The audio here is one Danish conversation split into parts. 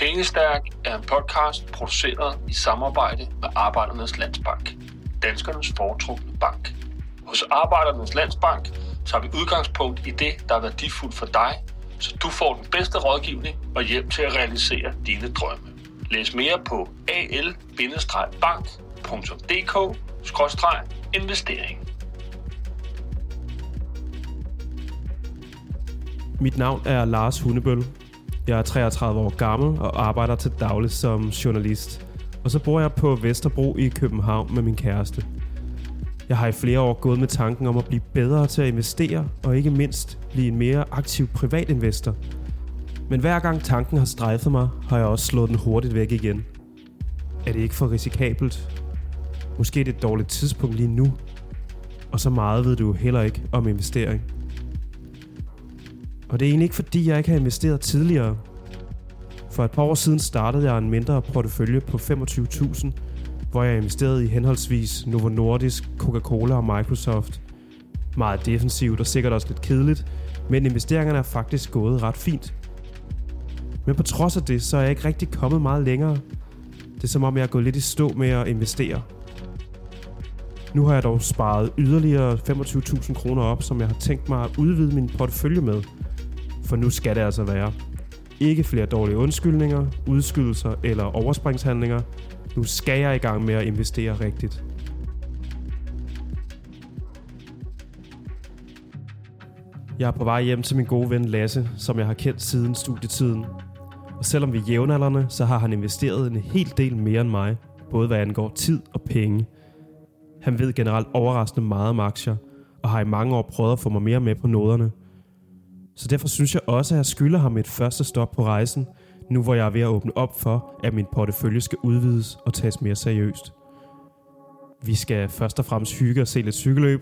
Pengestærk er en podcast produceret i samarbejde med Arbejdernes Landsbank. Danskernes foretrukne bank. Hos Arbejdernes Landsbank tager vi udgangspunkt i det, der er værdifuldt for dig, så du får den bedste rådgivning og hjælp til at realisere dine drømme. Læs mere på al-bank.dk-investering. Mit navn er Lars Hundebøl. Jeg er 33 år gammel og arbejder til daglig som journalist. Og så bor jeg på Vesterbro i København med min kæreste. Jeg har i flere år gået med tanken om at blive bedre til at investere, og ikke mindst blive en mere aktiv privatinvestor. Men hver gang tanken har strejfet mig, har jeg også slået den hurtigt væk igen. Er det ikke for risikabelt? Måske er det et dårligt tidspunkt lige nu. Og så meget ved du heller ikke om investering. Og det er egentlig ikke fordi, jeg ikke har investeret tidligere. For et par år siden startede jeg en mindre portefølje på 25.000, hvor jeg investerede i henholdsvis Novo Nordisk, Coca-Cola og Microsoft. Meget defensivt og sikkert også lidt kedeligt, men investeringerne er faktisk gået ret fint. Men på trods af det, så er jeg ikke rigtig kommet meget længere. Det er som om, jeg er gået lidt i stå med at investere. Nu har jeg dog sparet yderligere 25.000 kroner op, som jeg har tænkt mig at udvide min portefølje med – for nu skal det altså være. Ikke flere dårlige undskyldninger, udskydelser eller overspringshandlinger. Nu skal jeg i gang med at investere rigtigt. Jeg er på vej hjem til min gode ven Lasse, som jeg har kendt siden studietiden. Og selvom vi er jævnaldrende, så har han investeret en hel del mere end mig, både hvad angår tid og penge. Han ved generelt overraskende meget om aktier, og har i mange år prøvet at få mig mere med på noderne – så derfor synes jeg også, at jeg skylder ham et første stop på rejsen, nu hvor jeg er ved at åbne op for, at min portefølje skal udvides og tages mere seriøst. Vi skal først og fremmest hygge og se lidt cykelløb,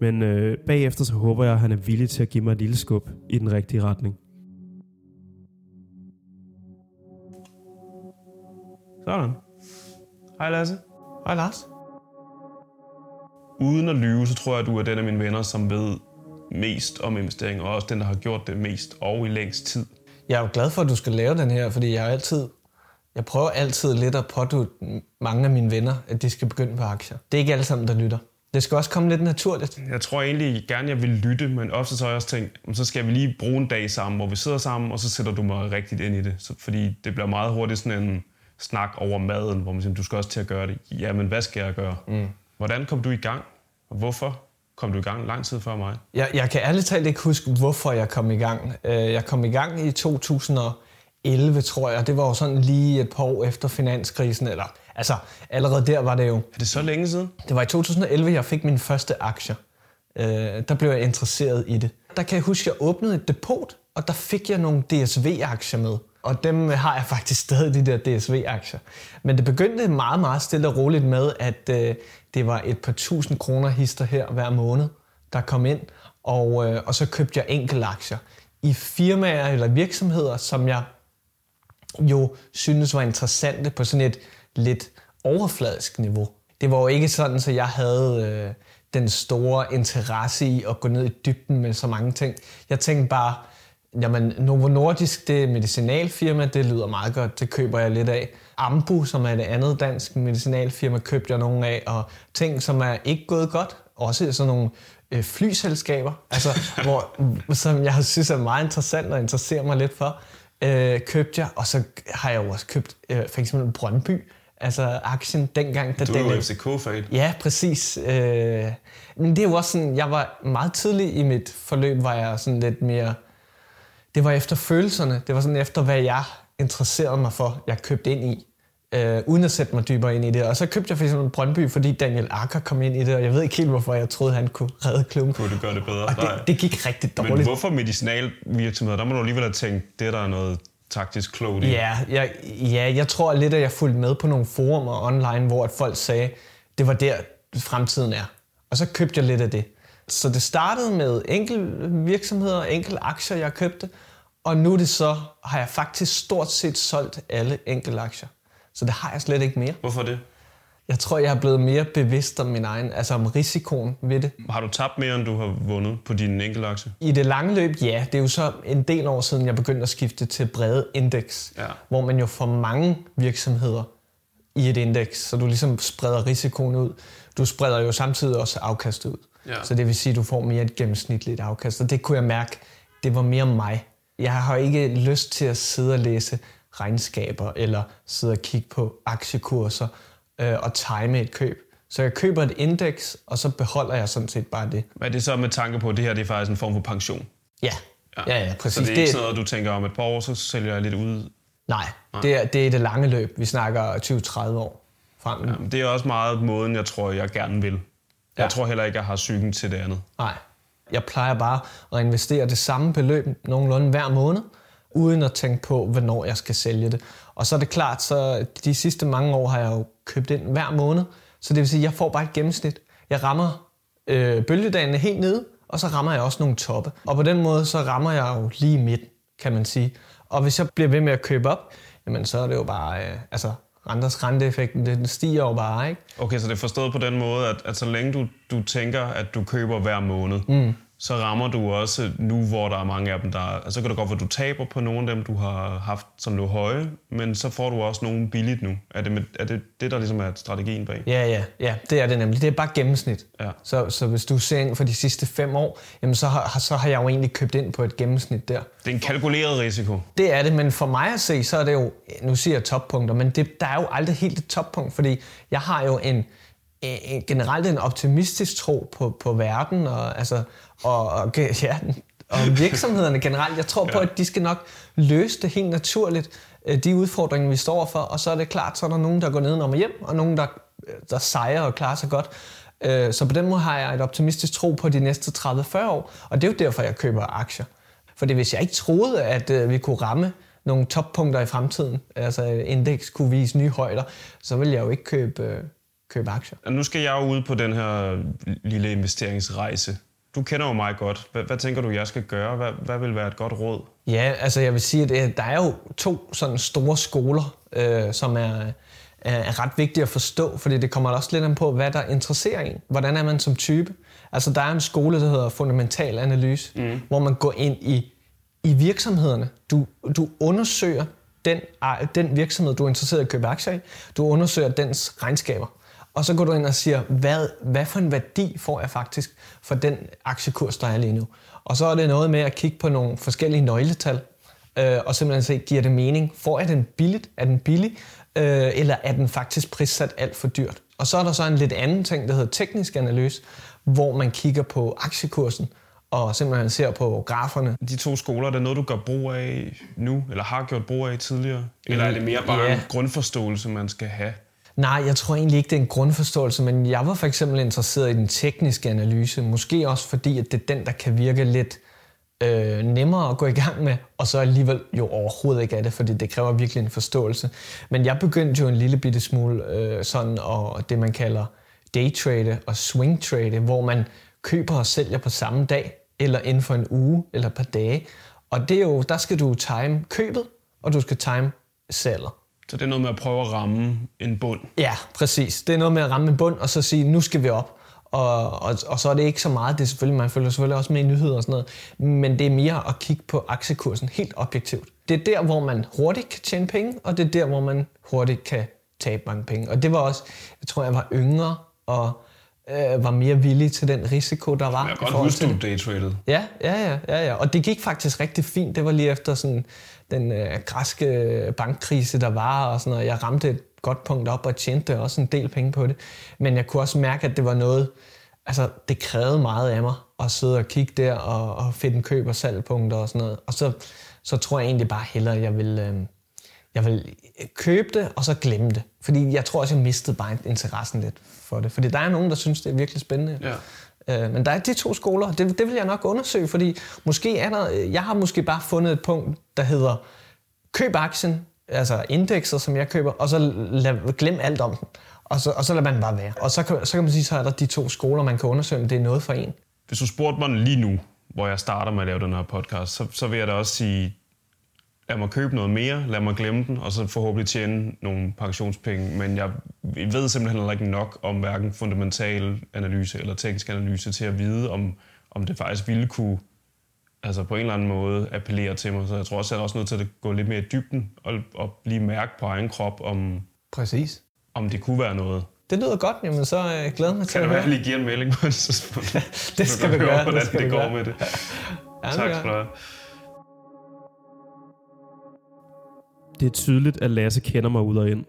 men øh, bagefter så håber jeg, at han er villig til at give mig et lille skub i den rigtige retning. Sådan. Hej Lasse. Hej Lars. Uden at lyve, så tror jeg, at du er den af mine venner, som ved mest om investering, og også den, der har gjort det mest og i længst tid. Jeg er jo glad for, at du skal lave den her, fordi jeg altid jeg prøver altid lidt at pådute mange af mine venner, at de skal begynde på aktier. Det er ikke alle sammen, der lytter. Det skal også komme lidt naturligt. Jeg tror egentlig gerne, jeg vil lytte, men ofte så har jeg også tænkt, så skal vi lige bruge en dag sammen, hvor vi sidder sammen, og så sætter du mig rigtigt ind i det. Så, fordi det bliver meget hurtigt sådan en snak over maden, hvor man siger, du skal også til at gøre det. Jamen, hvad skal jeg gøre? Mm. Hvordan kom du i gang? Og hvorfor? Kom du i gang lang tid før mig? Jeg, jeg kan ærligt talt ikke huske, hvorfor jeg kom i gang. Øh, jeg kom i gang i 2011, tror jeg. Det var jo sådan lige et par år efter finanskrisen. Eller, altså, allerede der var det jo... Er det så længe siden? Det var i 2011, jeg fik min første aktier. Øh, der blev jeg interesseret i det. Der kan jeg huske, at jeg åbnede et depot, og der fik jeg nogle DSV-aktier med. Og dem har jeg faktisk stadig, de der DSV-aktier. Men det begyndte meget, meget stille og roligt med, at øh, det var et par tusind kroner hister her hver måned, der kom ind. Og, øh, og så købte jeg enkelte aktier i firmaer eller virksomheder, som jeg jo synes var interessante på sådan et lidt overfladisk niveau. Det var jo ikke sådan, så jeg havde øh, den store interesse i at gå ned i dybden med så mange ting. Jeg tænkte bare, jamen Novo Nordisk, det er medicinalfirma, det lyder meget godt, det køber jeg lidt af. Ambu, som er det andet dansk medicinalfirma, købte jeg nogle af, og ting, som er ikke gået godt, også sådan nogle øh, flyselskaber, altså, hvor, som jeg synes er meget interessant og interesserer mig lidt for, øh, købte jeg, og så har jeg jo også købt øh, for eksempel Brøndby, altså aktien dengang. Da du er jo FCK-fan. Ja, præcis. Øh, men det er jo også sådan, jeg var meget tidlig i mit forløb, var jeg sådan lidt mere, det var efter følelserne, det var sådan efter, hvad jeg interesserede mig for, jeg købte ind i, øh, uden at sætte mig dybere ind i det. Og så købte jeg for eksempel Brøndby, fordi Daniel Akker kom ind i det, og jeg ved ikke helt, hvorfor jeg troede, han kunne redde klubben. Kunne du gøre det bedre? Og det, det gik rigtig dårligt. Men hvorfor medicinalvirksomheder? Der må du alligevel have tænkt, det der er noget taktisk klogt i. Ja, jeg, ja, jeg tror lidt, at jeg fulgte med på nogle forumer online, hvor at folk sagde, det var der fremtiden er. Og så købte jeg lidt af det. Så det startede med enkelte virksomheder, enkelte aktier, jeg købte, og nu det så, har jeg faktisk stort set solgt alle enkelte aktier. Så det har jeg slet ikke mere. Hvorfor det? Jeg tror, jeg er blevet mere bevidst om min egen, altså om risikoen ved det. Har du tabt mere, end du har vundet på din enkelte aktie? I det lange løb, ja. Det er jo så en del år siden, jeg begyndte at skifte til brede indeks, Ja. hvor man jo får mange virksomheder i et indeks, så du ligesom spreder risikoen ud. Du spreder jo samtidig også afkastet ud. Ja. Så det vil sige, at du får mere et gennemsnitligt afkast. Og det kunne jeg mærke, det var mere mig. Jeg har ikke lyst til at sidde og læse regnskaber, eller sidde og kigge på aktiekurser øh, og time et køb. Så jeg køber et indeks, og så beholder jeg sådan set bare det. Hvad er det så med tanke på, at det her det er faktisk en form for pension? Ja, ja, ja, præcis. Så det er ikke sådan noget, du tænker om et par år, så sælger jeg lidt ud? Nej, det er, det er det lange løb. Vi snakker 20-30 år frem. Ja. Det er også meget måden, jeg tror, jeg gerne vil. Jeg Ja. tror heller ikke, jeg har psyken til det andet. Nej. Jeg plejer bare at investere det samme beløb nogenlunde hver måned, uden at tænke på, hvornår jeg skal sælge det. Og så er det klart, så de sidste mange år har jeg jo købt ind hver måned, så det vil sige, at jeg får bare et gennemsnit. Jeg rammer øh, bølgedagene helt nede, og så rammer jeg også nogle toppe. Og på den måde, så rammer jeg jo lige i midten, kan man sige. Og hvis jeg bliver ved med at købe op, jamen så er det jo bare, øh, altså renters renteeffekten, den stiger jo bare, ikke? Okay, så det er forstået på den måde, at, at så længe du, du tænker, at du køber hver måned, mm. Så rammer du også nu, hvor der er mange af dem, der... Altså, så kan det godt være, at du taber på nogle af dem, du har haft, som lå høje, men så får du også nogle billigt nu. Er det med, er det, det, der ligesom er strategien bag? Ja, ja, ja, det er det nemlig. Det er bare gennemsnit. Ja. Så, så hvis du ser ind for de sidste fem år, jamen så har, så har jeg jo egentlig købt ind på et gennemsnit der. Det er en kalkuleret risiko. Det er det, men for mig at se, så er det jo, nu siger jeg toppunkter, men det, der er jo aldrig helt et toppunkt, fordi jeg har jo en, en generelt en optimistisk tro på, på verden, og, altså, og, og, ja, og virksomhederne generelt. Jeg tror på, at de skal nok løse det helt naturligt, øh, de udfordringer, vi står for, og så er det klart, så er der nogen, der går ned og hjem, og nogen, der, der sejrer og klarer sig godt. Øh, Så på den måde har jeg et optimistisk tro på de næste 30-40 år, og det er jo derfor, jeg køber aktier. Fordi hvis jeg ikke troede, at øh, vi kunne ramme nogle toppunkter i fremtiden, altså indeks kunne vise nye højder, så ville jeg jo ikke købe, øh, købe aktier. Og Nu skal jeg jo ud på den her lille investeringsrejse. Du kender jo mig godt. Hvad, hvad tænker du, jeg skal gøre? Hvad, hvad vil være et godt råd? Ja, altså jeg vil sige, at øh, der er jo to sådan store skoler, øh, som er, er, ret vigtige at forstå, fordi det kommer også lidt an på, hvad der interesserer en. Hvordan er man som type? Altså der er en skole, der hedder fundamental analyse, mm. hvor man går ind i, i virksomhederne. Du, du undersøger den, ej, den virksomhed, du er interesseret i at købe aktier i. Du undersøger dens regnskaber. Og så går du ind og siger, hvad, hvad for en værdi får jeg faktisk for den aktiekurs, der er lige nu. Og så er det noget med at kigge på nogle forskellige nøgletal, øh, og simpelthen se, giver det mening? Får jeg den billigt? Er den billig? Øh, eller er den faktisk prissat alt for dyrt? Og så er der så en lidt anden ting, der hedder teknisk analyse, hvor man kigger på aktiekursen, og simpelthen ser på graferne. De to skoler, er det noget, du gør brug af nu, eller har gjort brug af tidligere? Eller er det mere bare Ja. en grundforståelse, man skal have? Nej, jeg tror egentlig ikke, det er en grundforståelse, men jeg var for eksempel interesseret i den tekniske analyse. Måske også fordi, at det er den, der kan virke lidt øh, nemmere at gå i gang med, og så alligevel jo overhovedet ikke af det, fordi det kræver virkelig en forståelse. Men jeg begyndte jo en lille bitte smule øh, sådan, og det man kalder daytrade og swingtrade, hvor man køber og sælger på samme dag, eller inden for en uge eller et par dage. Og det er jo, der skal du time købet, og du skal time salget. Så det er noget med at prøve at ramme en bund. Ja, præcis. Det er noget med at ramme en bund, og så sige, nu skal vi op. Og, og, og så er det ikke så meget, det er selvfølgelig, man følger selvfølgelig også med i nyheder og sådan noget, men det er mere at kigge på aktiekursen helt objektivt. Det er der, hvor man hurtigt kan tjene penge, og det er der, hvor man hurtigt kan tabe mange penge. Og det var også, jeg tror, jeg var yngre, og øh, var mere villig til den risiko, der var. Jeg kan godt huske, du daytradede. Ja, ja, ja, ja, ja. Og det gik faktisk rigtig fint. Det var lige efter sådan den øh, græske bankkrise, der var, og sådan noget. Jeg ramte et godt punkt op og tjente også en del penge på det. Men jeg kunne også mærke, at det var noget, altså det krævede meget af mig at sidde og kigge der og, og finde køb- og salgpunkter og sådan noget. Og så, så tror jeg egentlig bare hellere, at jeg vil, øh, jeg vil købe det, og så glemme det. Fordi jeg tror også, jeg mistede bare interessen lidt for det. Fordi der er nogen, der synes, det er virkelig spændende. Ja. Øh, men der er de to skoler, det, det vil jeg nok undersøge, fordi måske er der, jeg har måske bare fundet et punkt, der hedder køb aktien, altså indekser, som jeg køber, og så lad, glem alt om den. Og så, og så lader man bare være. Og så kan, så kan man sige, så er der de to skoler, man kan undersøge, om det er noget for en. Hvis du spurgte mig lige nu, hvor jeg starter med at lave den her podcast, så, så vil jeg da også sige, lad mig købe noget mere, lad mig glemme den, og så forhåbentlig tjene nogle pensionspenge. Men jeg ved simpelthen heller ikke nok om hverken fundamental analyse eller teknisk analyse til at vide, om, om det faktisk ville kunne altså på en eller anden måde appellere til mig. Så jeg tror også, jeg er også nødt til at gå lidt mere i dybden og, og blive mærke på egen krop, om, Præcis. om det kunne være noget. Det lyder godt, jamen så øh, glæder mig til Kan at det være, høre. at jeg lige giver en melding på et tidspunkt? Det skal kan vi gøre. hvordan Det det går gøre. med det. Ja, Tak skal du have. Det er tydeligt, at Lasse kender mig ud og ind.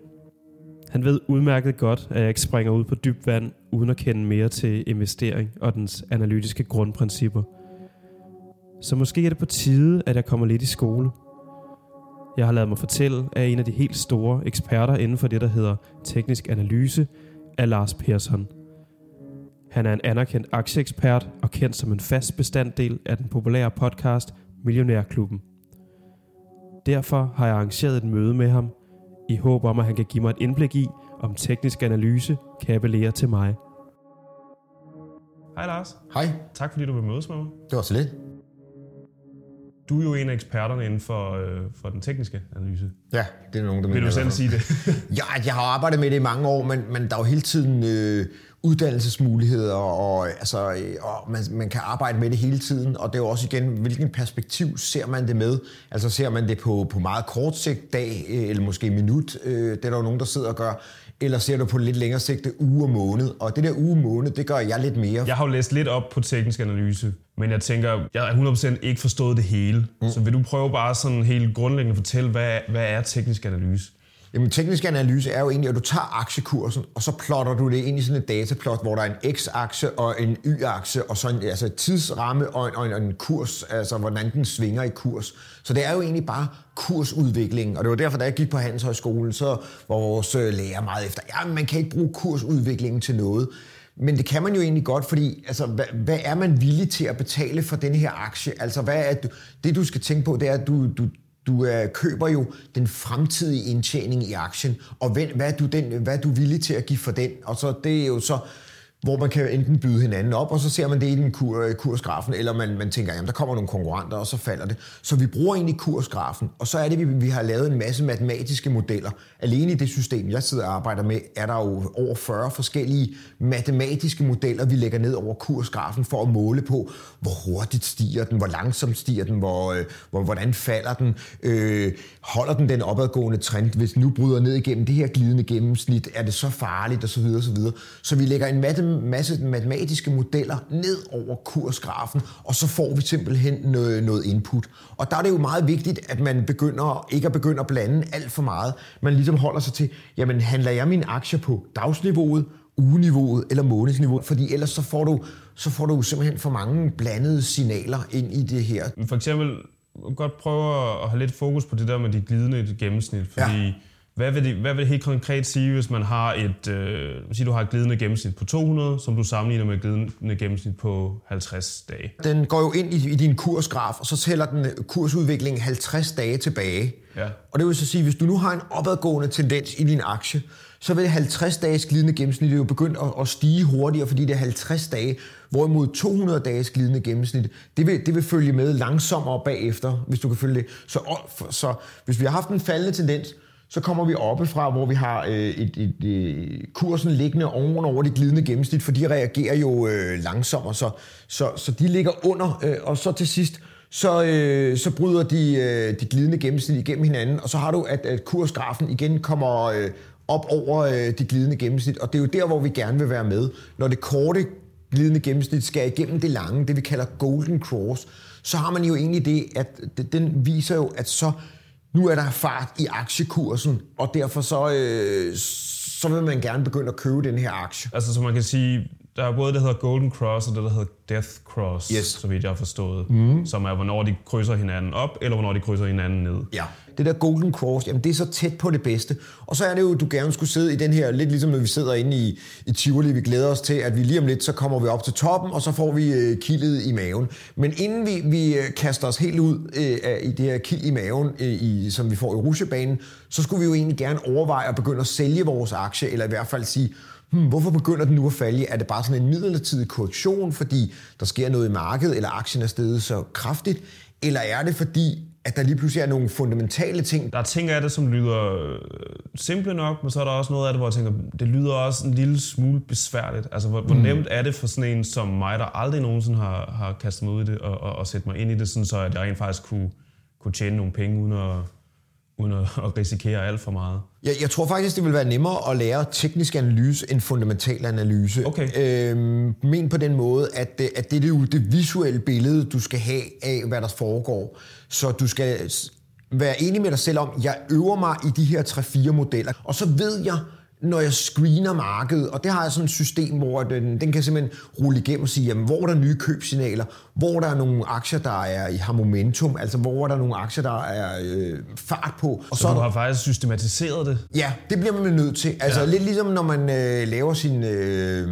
Han ved udmærket godt, at jeg ikke springer ud på dybt vand, uden at kende mere til investering og dens analytiske grundprincipper. Så måske er det på tide, at jeg kommer lidt i skole. Jeg har lavet mig fortælle, at en af de helt store eksperter inden for det, der hedder teknisk analyse, er Lars Persson. Han er en anerkendt aktieekspert og kendt som en fast bestanddel af den populære podcast Millionærklubben. Derfor har jeg arrangeret et møde med ham, i håb om, at han kan give mig et indblik i, om teknisk analyse kan appellere til mig. Hej Lars. Hej, Tak fordi du vil mødes med mig. det var så lidt. Du er jo en af eksperterne inden for, øh, for den tekniske analyse. Ja, det er nogen, der Vil du selv sige det? Ja, jeg har arbejdet med det i mange år, men, men der er jo hele tiden øh, uddannelsesmuligheder, og, altså, øh, og man, man kan arbejde med det hele tiden, og det er jo også igen, hvilken perspektiv ser man det med? Altså ser man det på, på meget kort sigt, dag øh, eller måske minut, øh, det er der jo nogen, der sidder og gør, eller ser du på lidt længere sigt, uge og måned, og det der uge og måned, det gør jeg lidt mere. Jeg har jo læst lidt op på teknisk analyse, men jeg tænker, jeg har 100% ikke forstået det hele. Mm. Så vil du prøve bare sådan helt grundlæggende at fortælle, hvad, hvad er teknisk analyse? Jamen, teknisk analyse er jo egentlig, at du tager aktiekursen, og så plotter du det ind i sådan et dataplot, hvor der er en x-akse og en y-akse, og så en altså tidsramme og en, og en, og en kurs, altså hvordan den svinger i kurs. Så det er jo egentlig bare kursudviklingen, og det var derfor, da jeg gik på Handelshøjskolen, så var vores øh, lærer meget efter, ja, man kan ikke bruge kursudviklingen til noget. Men det kan man jo egentlig godt, fordi altså, hvad, hvad er man villig til at betale for den her aktie? Altså, hvad er det, det du skal tænke på, det er, at du, du, du øh, køber jo den fremtidige indtjening i aktien, og hvad, hvad, er du den, hvad er du villig til at give for den? Og så det er jo så, hvor man kan enten byde hinanden op, og så ser man det i den kur, øh, kursgrafen, eller man, man tænker, jamen der kommer nogle konkurrenter, og så falder det. Så vi bruger egentlig kursgrafen, og så er det, vi, vi har lavet en masse matematiske modeller. Alene i det system, jeg sidder og arbejder med, er der jo over 40 forskellige matematiske modeller, vi lægger ned over kursgrafen for at måle på, hvor hurtigt stiger den, hvor langsomt stiger den, hvor, øh, hvor, hvordan falder den, øh, holder den den opadgående trend, hvis nu bryder ned igennem det her glidende gennemsnit, er det så farligt, osv. Så, videre, og så, videre. så vi lægger en matematisk masse matematiske modeller ned over kursgrafen, og så får vi simpelthen noget, noget input. Og der er det jo meget vigtigt, at man begynder, ikke at begynde at blande alt for meget. Man ligesom holder sig til, jamen handler jeg mine aktier på dagsniveauet, ugeniveauet eller månedsniveauet, fordi ellers så får du, så får du simpelthen for mange blandede signaler ind i det her. For eksempel, godt prøve at have lidt fokus på det der med de glidende gennemsnit, fordi ja. Hvad, vil det, hvad vil det helt konkret sige, hvis man har et, øh, sige, du har et glidende gennemsnit på 200, som du sammenligner med et glidende gennemsnit på 50 dage? Den går jo ind i, i din kursgraf, og så tæller den kursudviklingen 50 dage tilbage. Ja. Og det vil så sige, hvis du nu har en opadgående tendens i din aktie, så vil 50 dages glidende gennemsnit jo begynde at, at stige hurtigere, fordi det er 50 dage, hvorimod 200 dages glidende gennemsnit, det vil, det vil følge med langsommere bagefter, hvis du kan følge det. Så, så, så hvis vi har haft en faldende tendens, så kommer vi oppefra, hvor vi har øh, et, et, et, kursen liggende ovenover det glidende gennemsnit, for de reagerer jo øh, langsommere, så, så, så de ligger under, øh, og så til sidst, så, øh, så bryder de, øh, de glidende gennemsnit igennem hinanden, og så har du, at, at kursgrafen igen kommer øh, op over øh, det glidende gennemsnit, og det er jo der, hvor vi gerne vil være med. Når det korte glidende gennemsnit skal igennem det lange, det vi kalder golden cross, så har man jo egentlig det, at den viser jo, at så nu er der fart i aktiekursen, og derfor så, øh, så vil man gerne begynde at købe den her aktie. Altså, så man kan sige, der er både det, der hedder Golden Cross, og det, der hedder Death Cross, Yes. så vidt jeg har forstået. Mm. Som er, hvornår de krydser hinanden op, eller hvornår de krydser hinanden ned. Ja. Det der Golden Cross, jamen det er så tæt på det bedste. Og så er det jo, du gerne skulle sidde i den her, lidt ligesom når vi sidder inde i, i Tivoli, vi glæder os til, at vi lige om lidt, så kommer vi op til toppen, og så får vi øh, kildet i maven. Men inden vi, vi øh, kaster os helt ud øh, af- i det her kild i maven, øh, i, som vi får i rusjebanen, så skulle vi jo egentlig gerne overveje at begynde at sælge vores aktie, eller i hvert fald sige, hmm, hvorfor begynder den nu at falde? Er det bare sådan en midlertidig korrektion, fordi der sker noget i markedet, eller aktien er steget så kraftigt? Eller er det fordi, at der lige pludselig er nogle fundamentale ting. Der er ting af det, som lyder øh, simple nok, men så er der også noget af det, hvor jeg tænker, det lyder også en lille smule besværligt. Altså, hvor, hvor nemt er det for sådan en som mig, der aldrig nogensinde har, har kastet mig ud i det, og, og, og sætte mig ind i det, sådan så at jeg rent faktisk kunne, kunne tjene nogle penge, uden at, uden at, at risikere alt for meget. Jeg, jeg tror faktisk, det vil være nemmere at lære teknisk analyse end fundamental analyse. Okay. Øhm, men på den måde, at, det- at det er jo det visuelle billede, du skal have af, hvad der foregår. Så du skal være enig med dig selv om, jeg øver mig i de her 3-4 modeller, og så ved jeg, når jeg screener markedet, og det har jeg sådan et system, hvor den, den kan simpelthen rulle igennem og sige, jamen, hvor er der nye købsignaler, hvor der er nogle aktier, der er i har momentum, altså hvor er der nogle aktier, der er øh, fart på. Og Så er du har faktisk systematiseret det. Ja, det bliver man nødt til. Altså ja. lidt ligesom når man øh, laver sin øh,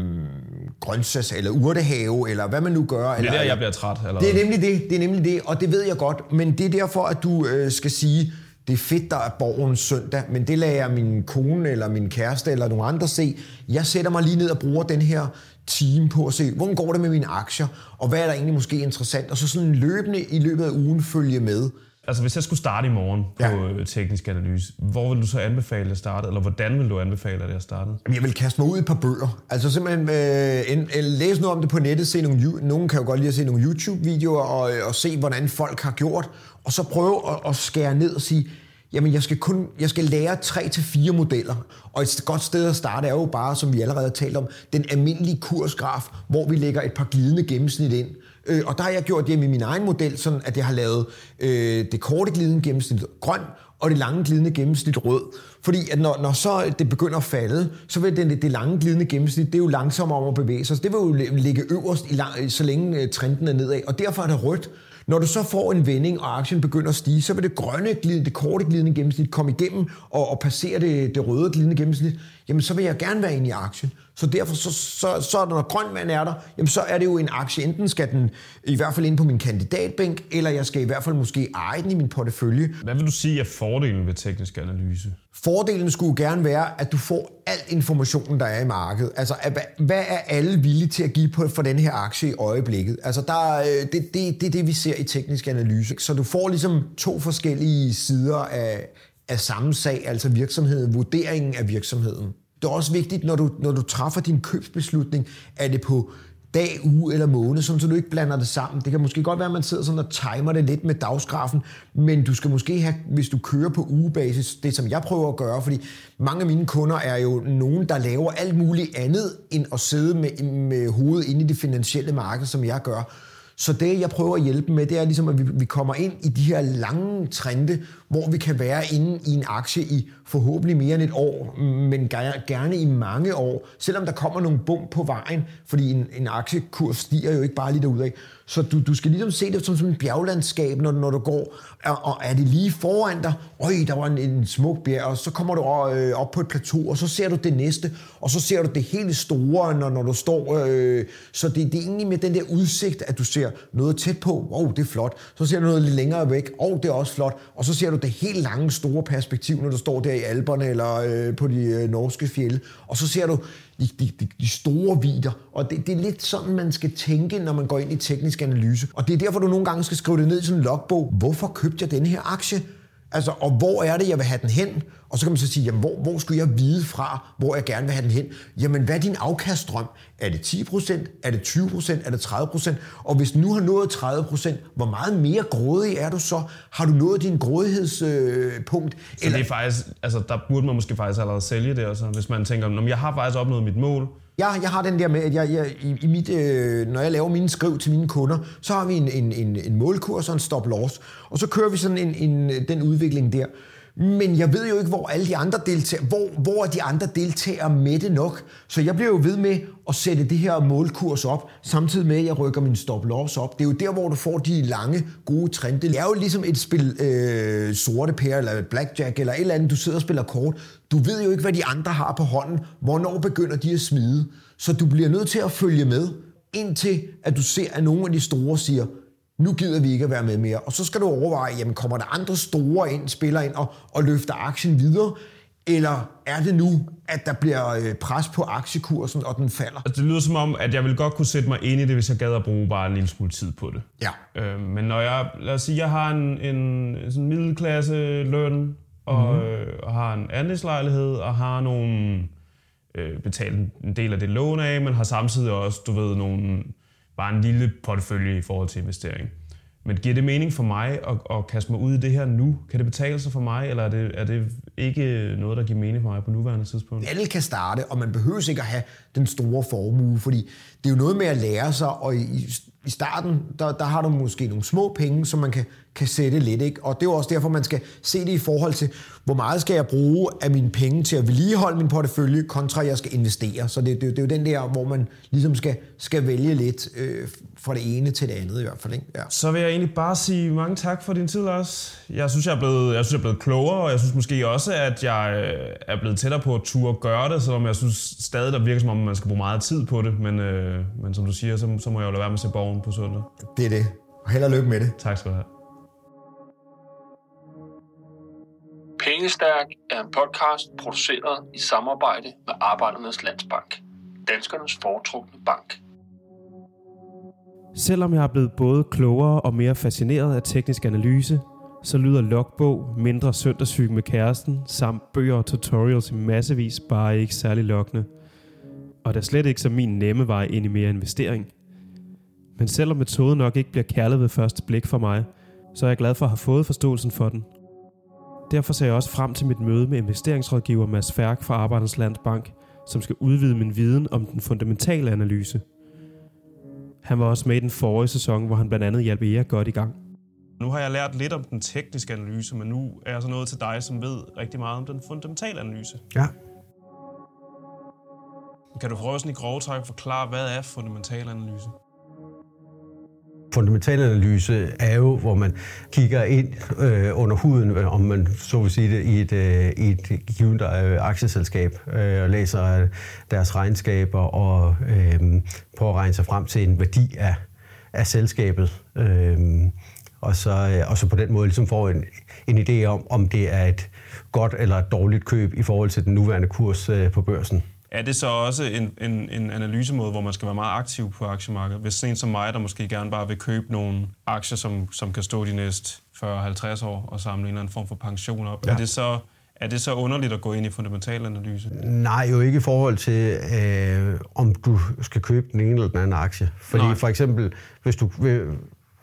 grøntsags- eller urtehave, eller hvad man nu gør. Det eller, er der, jeg bliver træt. Eller det er nemlig det, det er nemlig det, og det ved jeg godt, men det er derfor, at du øh, skal sige, det er fedt, der er borgens søndag, men det lader jeg min kone eller min kæreste eller nogle andre se. Jeg sætter mig lige ned og bruger den her time på at se, hvordan går det med mine aktier, og hvad er der egentlig måske interessant, og så sådan løbende i løbet af ugen følge med. Altså, hvis jeg skulle starte i morgen på ja. teknisk analyse, hvor vil du så anbefale at starte, eller hvordan vil du anbefale, at jeg startede? Jamen, Jeg vil kaste mig ud i et par bøger. Altså simpelthen øh, en, en, læse noget om det på nettet, se nogle, nogen kan jo godt lide at se nogle YouTube-videoer og, og se, hvordan folk har gjort, og så prøve at, at skære ned og sige, jamen jeg skal kun jeg skal lære tre til fire modeller. Og et godt sted at starte er jo bare, som vi allerede har talt om, den almindelige kursgraf, hvor vi lægger et par glidende gennemsnit ind. Øh, og der har jeg gjort det med min egen model, sådan at jeg har lavet øh, det korte glidende gennemsnit grøn, og det lange glidende gennemsnit rød. Fordi at når, når så det begynder at falde, så vil det, det lange glidende gennemsnit, det er jo langsommere om at bevæge sig. Så det vil jo ligge øverst, i lang, øh, så længe øh, trenden er nedad. Og derfor er det rødt. Når du så får en vending, og aktien begynder at stige, så vil det grønne, glidende, det korte glidende gennemsnit komme igennem og, og passere det, det røde glidende gennemsnit. Jamen, så vil jeg gerne være inde i aktien. Så derfor, så, så, så når grøn vand er der, jamen, så er det jo en aktie. Enten skal den i hvert fald ind på min kandidatbænk, eller jeg skal i hvert fald måske eje den i min portefølje. Hvad vil du sige er fordelen ved teknisk analyse? Fordelen skulle gerne være, at du får al informationen, der er i markedet. Altså, at, hvad, er alle villige til at give på for den her aktie i øjeblikket? Altså, der, er, øh, det, det, det er det, vi ser i teknisk analyse. Så du får ligesom to forskellige sider af, af samme sag, altså virksomheden, vurderingen af virksomheden. Det er også vigtigt, når du, når du træffer din købsbeslutning, er det på dag, uge eller måned, sådan, så du ikke blander det sammen. Det kan måske godt være, at man sidder sådan og timer det lidt med dagsgrafen, men du skal måske have, hvis du kører på ugebasis, det som jeg prøver at gøre, fordi mange af mine kunder er jo nogen, der laver alt muligt andet, end at sidde med, med hovedet inde i det finansielle marked, som jeg gør. Så det, jeg prøver at hjælpe med, det er ligesom, at vi, vi kommer ind i de her lange trende, hvor vi kan være inde i en aktie i forhåbentlig mere end et år, men gerne i mange år, selvom der kommer nogle bump på vejen, fordi en, en aktiekurs stiger jo ikke bare lige derudad. Så du, du skal ligesom se det som, som et bjerglandskab, når, når du går, og, og er det lige foran dig, øj, der var en, en smuk bjerg, og så kommer du øh, op på et plateau, og så ser du det næste, og så ser du det hele store, når, når du står. Øh, så det, det er egentlig med den der udsigt, at du ser noget tæt på, wow, det er flot, så ser du noget lidt længere væk, og det er også flot, og så ser du det helt lange, store perspektiv, når du står der i Alperne eller øh, på de øh, norske fjelde, og så ser du de, de, de, de store vider, og det, det er lidt sådan, man skal tænke, når man går ind i teknisk analyse. Og det er derfor, du nogle gange skal skrive det ned i sådan en logbog. Hvorfor købte jeg den her aktie? Altså, og hvor er det, jeg vil have den hen? Og så kan man så sige, jamen, hvor, hvor skulle jeg vide fra, hvor jeg gerne vil have den hen? Jamen, hvad er din afkaststrøm? Er det 10%? Er det 20%? Er det 30%? Og hvis nu har nået 30%, hvor meget mere grådig er du så? Har du nået din grådighedspunkt? Øh, Så det er faktisk, altså der burde man måske faktisk allerede sælge det, også, hvis man tænker, "Nå, jeg har faktisk opnået mit mål, jeg, jeg har den der med, at jeg, jeg, i, i mit, øh, når jeg laver mine skriv til mine kunder, så har vi en, en, en, en målkurs og en stop loss, og så kører vi sådan en, en, den udvikling der. Men jeg ved jo ikke, hvor alle de andre deltager, hvor, hvor er de andre deltagere med det nok. Så jeg bliver jo ved med at sætte det her målkurs op, samtidig med, at jeg rykker min stop loss op. Det er jo der, hvor du får de lange, gode trin. Det er jo ligesom et spil øh, sorte pære, eller blackjack, eller et eller andet, du sidder og spiller kort. Du ved jo ikke, hvad de andre har på hånden. Hvornår begynder de at smide? Så du bliver nødt til at følge med, indtil at du ser, at nogle af de store siger, nu gider vi ikke at være med mere. Og så skal du overveje, jamen kommer der andre store ind, spiller ind og, og løfter aktien videre, Eller er det nu, at der bliver øh, pres på aktiekursen, og den falder? Altså, det lyder som om, at jeg vil godt kunne sætte mig ind i det, hvis jeg gad at bruge bare en lille smule tid på det. Ja. Øh, men når jeg, lad os sige, jeg har en, en sådan middelklasse løn, og, mm-hmm. øh, og har en andelslejlighed, og har nogle, øh, betalt en del af det lån af, men har samtidig også, du ved, nogle, bare en lille portefølje i forhold til investering. Men giver det mening for mig at, at kaste mig ud i det her nu? Kan det betale sig for mig, eller er det, er det ikke noget, der giver mening for mig på nuværende tidspunkt? Alle kan starte, og man behøver ikke at have den store formue, fordi det er jo noget med at lære sig, og i, i starten, der, der har du måske nogle små penge, som man kan, kan sætte lidt, ikke? og det er jo også derfor, man skal se det i forhold til, hvor meget skal jeg bruge af mine penge til at vedligeholde min portefølje, kontra jeg skal investere. Så det, det, det er jo den der, hvor man ligesom skal, skal vælge lidt øh, fra det ene til det andet i hvert fald. Ikke? Ja. Så vil jeg egentlig bare sige mange tak for din tid, Lars. Jeg synes, jeg er blevet, jeg synes, jeg er blevet klogere, og jeg synes måske også, at jeg øh, er blevet tættere på at turde gøre det, selvom jeg synes stadig, der virker som om, man skal bruge meget tid på det. Men, øh, men som du siger, så, så må jeg jo lade være med at se borgen på søndag. Det er det. Og held og lykke med det. Tak skal du have. Pengestærk er en podcast produceret i samarbejde med Arbejdernes Landsbank. Danskernes foretrukne bank. Selvom jeg er blevet både klogere og mere fascineret af teknisk analyse, så lyder logbog, mindre søndagssyg med kæresten, samt bøger og tutorials i massevis bare ikke særlig lokkende. Og der slet ikke som min nemme vej ind i mere investering. Men selvom metoden nok ikke bliver kærlet ved første blik for mig, så er jeg glad for at have fået forståelsen for den. Derfor ser jeg også frem til mit møde med investeringsrådgiver Mads Færk fra Arbejdernes Landsbank, som skal udvide min viden om den fundamentale analyse. Han var også med i den forrige sæson, hvor han blandt andet hjalp Erik godt i gang. Nu har jeg lært lidt om den tekniske analyse, men nu er jeg så nået til dig, som ved rigtig meget om den fundamentale analyse. Ja. Kan du prøve sådan i grove træk forklare, hvad er fundamental analyse? Fundamental analyse er jo, hvor man kigger ind øh, under huden, om man så vil sige det, i et, øh, i et givet øh, aktieselskab, øh, og læser øh, deres regnskaber og øh, prøver at regne sig frem til en værdi af, af selskabet. Øh, og, så, øh, og så på den måde ligesom får en, en idé om, om det er et godt eller et dårligt køb i forhold til den nuværende kurs øh, på børsen. Er det så også en, en, en analysemåde, hvor man skal være meget aktiv på aktiemarkedet? Hvis en som mig, der måske gerne bare vil købe nogle aktier, som, som kan stå de næste 40-50 år og samle en eller anden form for pension op, ja. er, det så, er det så underligt at gå ind i fundamental analyse? Nej, jo ikke i forhold til, øh, om du skal købe den ene eller den anden aktie. Fordi Nej. for eksempel, hvis du vil,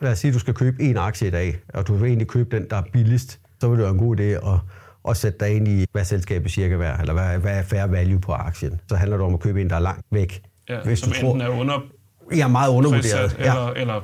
lad os sige, at du skal købe en aktie i dag, og du vil egentlig købe den, der er billigst, så vil det være en god idé at og sætte dig ind i, hvad selskabet cirka værd, eller hvad, hvad er fair value på aktien. Så handler det om at købe en, der er langt væk. Ja, Hvis som du enten tror, er under ja, meget undervurderet. Ja. Eller, eller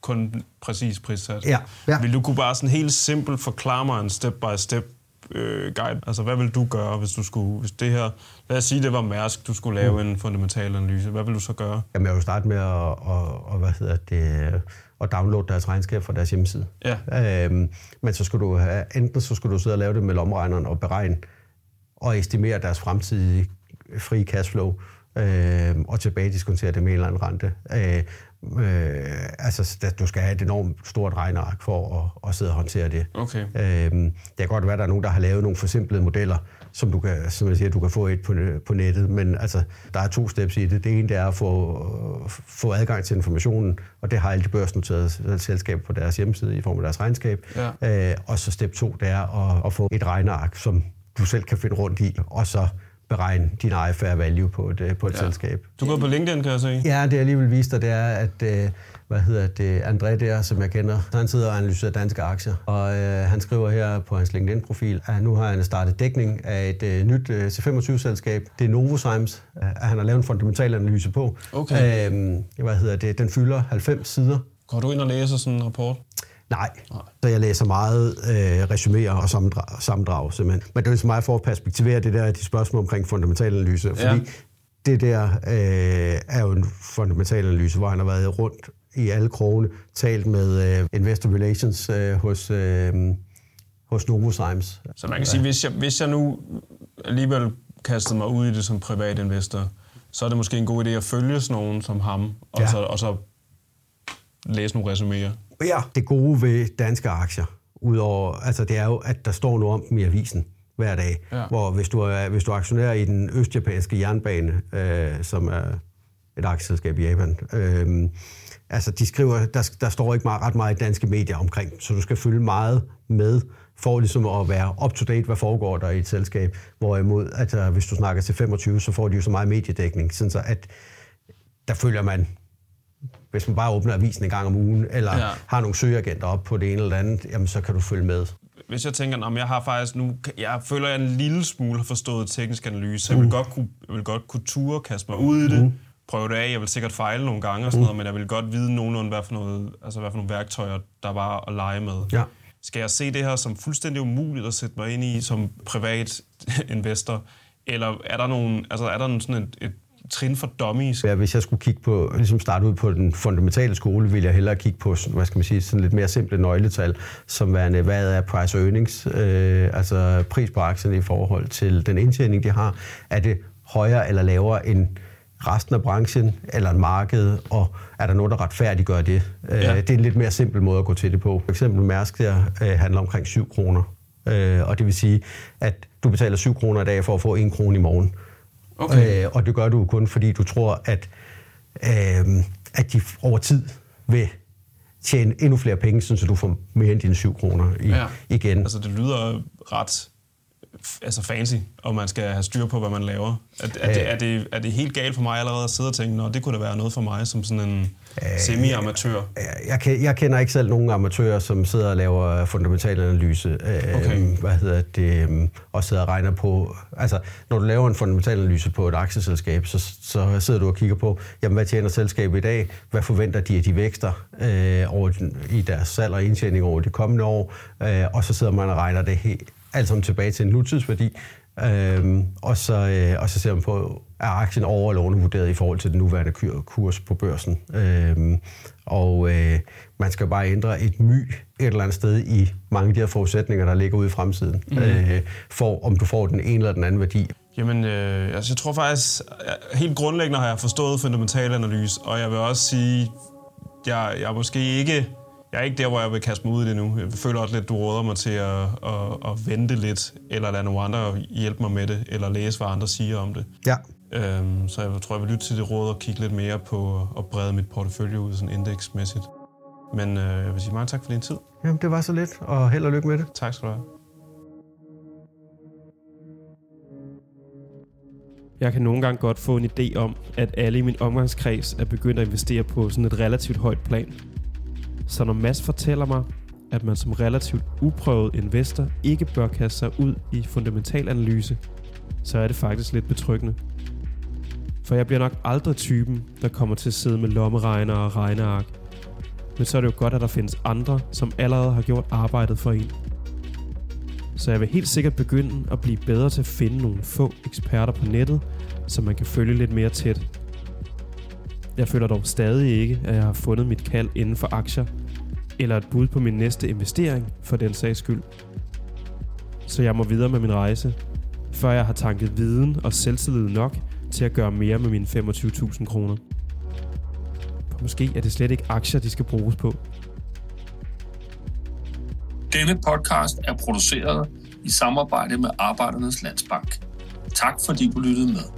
kun præcis prissat. Ja. Ja. Vil du kunne bare sådan helt simpelt forklare mig en step-by-step øh, guide? Altså, hvad vil du gøre, hvis du skulle, hvis det her, lad os sige, det var Mærsk, du skulle lave mm. en fundamental analyse. Hvad vil du så gøre? Jamen, jeg vil starte med at, og, og, hvad hedder det, at downloade deres regnskab fra deres hjemmeside. Ja. Øhm, men så skulle du have, enten så skulle du sidde og lave det med lomregneren og beregne og estimere deres fremtidige frie cashflow øh, og tilbage diskontere det med en eller anden rente. Øh, øh, altså, du skal have et enormt stort regneark for at, at sidde og håndtere det. Okay. Øh, det kan godt være, at der er nogen, der har lavet nogle forsimplede modeller, som du kan, som jeg siger, du kan få et på, på nettet, men altså, der er to steps i det. Det ene det er at få, få adgang til informationen, og det har alle de børsnoterede selskaber på deres hjemmeside i form af deres regnskab. Ja. Øh, og så step to, det er at, at få et regneark, som du selv kan finde rundt i, og så beregne din egen fair value på et, øh, på et ja. selskab. Du går på LinkedIn, kan jeg se. Ja, det jeg lige vil vise dig, det er, at øh, hvad hedder det, André der, som jeg kender, han sidder og analyserer danske aktier, og øh, han skriver her på hans LinkedIn-profil, at nu har han startet dækning af et øh, nyt øh, C25-selskab. Det er Novozymes, at han har lavet en fundamental analyse på. Okay. Øh, hvad hedder det, den fylder 90 sider. Går du ind og læser sådan en rapport? Nej. Nej, så jeg læser meget øh, resuméer og sammendrag, sammendrag simpelthen. Men det er ligesom mig for at perspektivere det der, de spørgsmål omkring fundamental analyse, fordi ja. det der øh, er jo en fundamental analyse, hvor han har været rundt i alle krogene, talt med øh, Investor Relations øh, hos, øh, hos Novozymes. Så man kan sige, hvis jeg, hvis jeg nu alligevel kastede mig ud i det som privat investor, så er det måske en god idé at følge sådan nogen som ham, og, ja. så, og så læse nogle resuméer. Ja, det gode ved danske aktier, udover, altså det er jo, at der står noget om dem i avisen. hver dag. Ja. Hvor hvis du, er, hvis du aktionerer i den østjapanske jernbane, øh, som er et aktieselskab i Japan, øh, altså de skriver, der, der står ikke meget, ret meget i danske medier omkring, så du skal følge meget med for ligesom at være up-to-date, hvad foregår der i et selskab. Hvorimod, altså, hvis du snakker til 25, så får de jo så meget mediedækning, sådan så at der følger man hvis man bare åbner avisen en gang om ugen, eller ja. har nogle søgeagenter op på det ene eller andet, jamen så kan du følge med. Hvis jeg tænker, om jeg har faktisk nu, jeg føler, jeg en lille smule har forstået teknisk analyse, jeg vil mm. godt kunne, jeg vil godt kunne ture, kaste mig ud i det, mm. prøve det af, jeg vil sikkert fejle nogle gange og sådan mm. noget, men jeg vil godt vide nogenlunde, hvad for, noget, altså hvad for nogle værktøjer, der var at lege med. Ja. Skal jeg se det her som fuldstændig umuligt at sætte mig ind i som privat investor, eller er der, nogle, altså er der sådan et, et trin for dummies? Ja, hvis jeg skulle kigge på, ligesom starte ud på den fundamentale skole, ville jeg hellere kigge på, hvad skal man sige, sådan lidt mere simple nøgletal, som værende, hvad er price earnings, øh, altså pris på aktierne i forhold til den indtjening, de har. Er det højere eller lavere end resten af branchen eller en marked, og er der noget, der retfærdiggør det? Øh, ja. Det er en lidt mere simpel måde at gå til det på. For eksempel Mærsk der øh, handler omkring 7 kroner, øh, og det vil sige, at du betaler 7 kroner i dag for at få 1 krone i morgen. Okay. Øh, og det gør du kun, fordi du tror, at, øh, at de over tid vil tjene endnu flere penge, så du får mere end dine 7 kroner i, ja. igen. Altså det lyder ret altså fancy, og man skal have styr på, hvad man laver. Er, er, det, er, det, er det helt galt for mig allerede at sidde og tænke, at det kunne da være noget for mig som sådan en semi-amatør? Jeg, jeg, kender ikke selv nogen amatører, som sidder og laver fundamental analyse. Okay. Øh, hvad hedder det? Øhm, og sidder og regner på... Altså, når du laver en fundamental analyse på et aktieselskab, så, så sidder du og kigger på, jamen, hvad tjener selskabet i dag? Hvad forventer de, at de vækster øh, over, i deres salg og indtjening over de kommende år? Øh, og så sidder man og regner det helt alt sammen tilbage til en nutidsværdi, øhm, og, så, øh, og så ser man på, er aktien over- eller undervurderet i forhold til den nuværende kurs på børsen. Øhm, og øh, man skal bare ændre et my et eller andet sted i mange af de her forudsætninger, der ligger ude i fremtiden, mm. øh, for om du får den ene eller den anden værdi. Jamen, øh, altså, jeg tror faktisk, helt grundlæggende har jeg forstået fundamental analyse, og jeg vil også sige, jeg, jeg er måske ikke jeg er ikke der, hvor jeg vil kaste mig ud i det nu. Jeg føler også lidt, du råder mig til at, at, at vente lidt, eller lade nogle andre hjælpe mig med det, eller læse, hvad andre siger om det. Ja. Øhm, så jeg tror, jeg vil lytte til det råd og kigge lidt mere på at brede mit portefølje ud sådan indeksmæssigt. Men øh, jeg vil sige mange tak for din tid. Jamen, det var så lidt, og held og lykke med det. Tak skal du have. Jeg kan nogle gange godt få en idé om, at alle i min omgangskreds er begyndt at investere på sådan et relativt højt plan. Så når Mads fortæller mig, at man som relativt uprøvet investor ikke bør kaste sig ud i fundamental analyse, så er det faktisk lidt betryggende. For jeg bliver nok aldrig typen, der kommer til at sidde med lommeregner og regneark. Men så er det jo godt, at der findes andre, som allerede har gjort arbejdet for en. Så jeg vil helt sikkert begynde at blive bedre til at finde nogle få eksperter på nettet, som man kan følge lidt mere tæt jeg føler dog stadig ikke, at jeg har fundet mit kald inden for aktier, eller et bud på min næste investering for den sags skyld. Så jeg må videre med min rejse, før jeg har tanket viden og selvtillid nok til at gøre mere med mine 25.000 kroner. For måske er det slet ikke aktier, de skal bruges på. Denne podcast er produceret i samarbejde med Arbejdernes Landsbank. Tak fordi du lyttede med.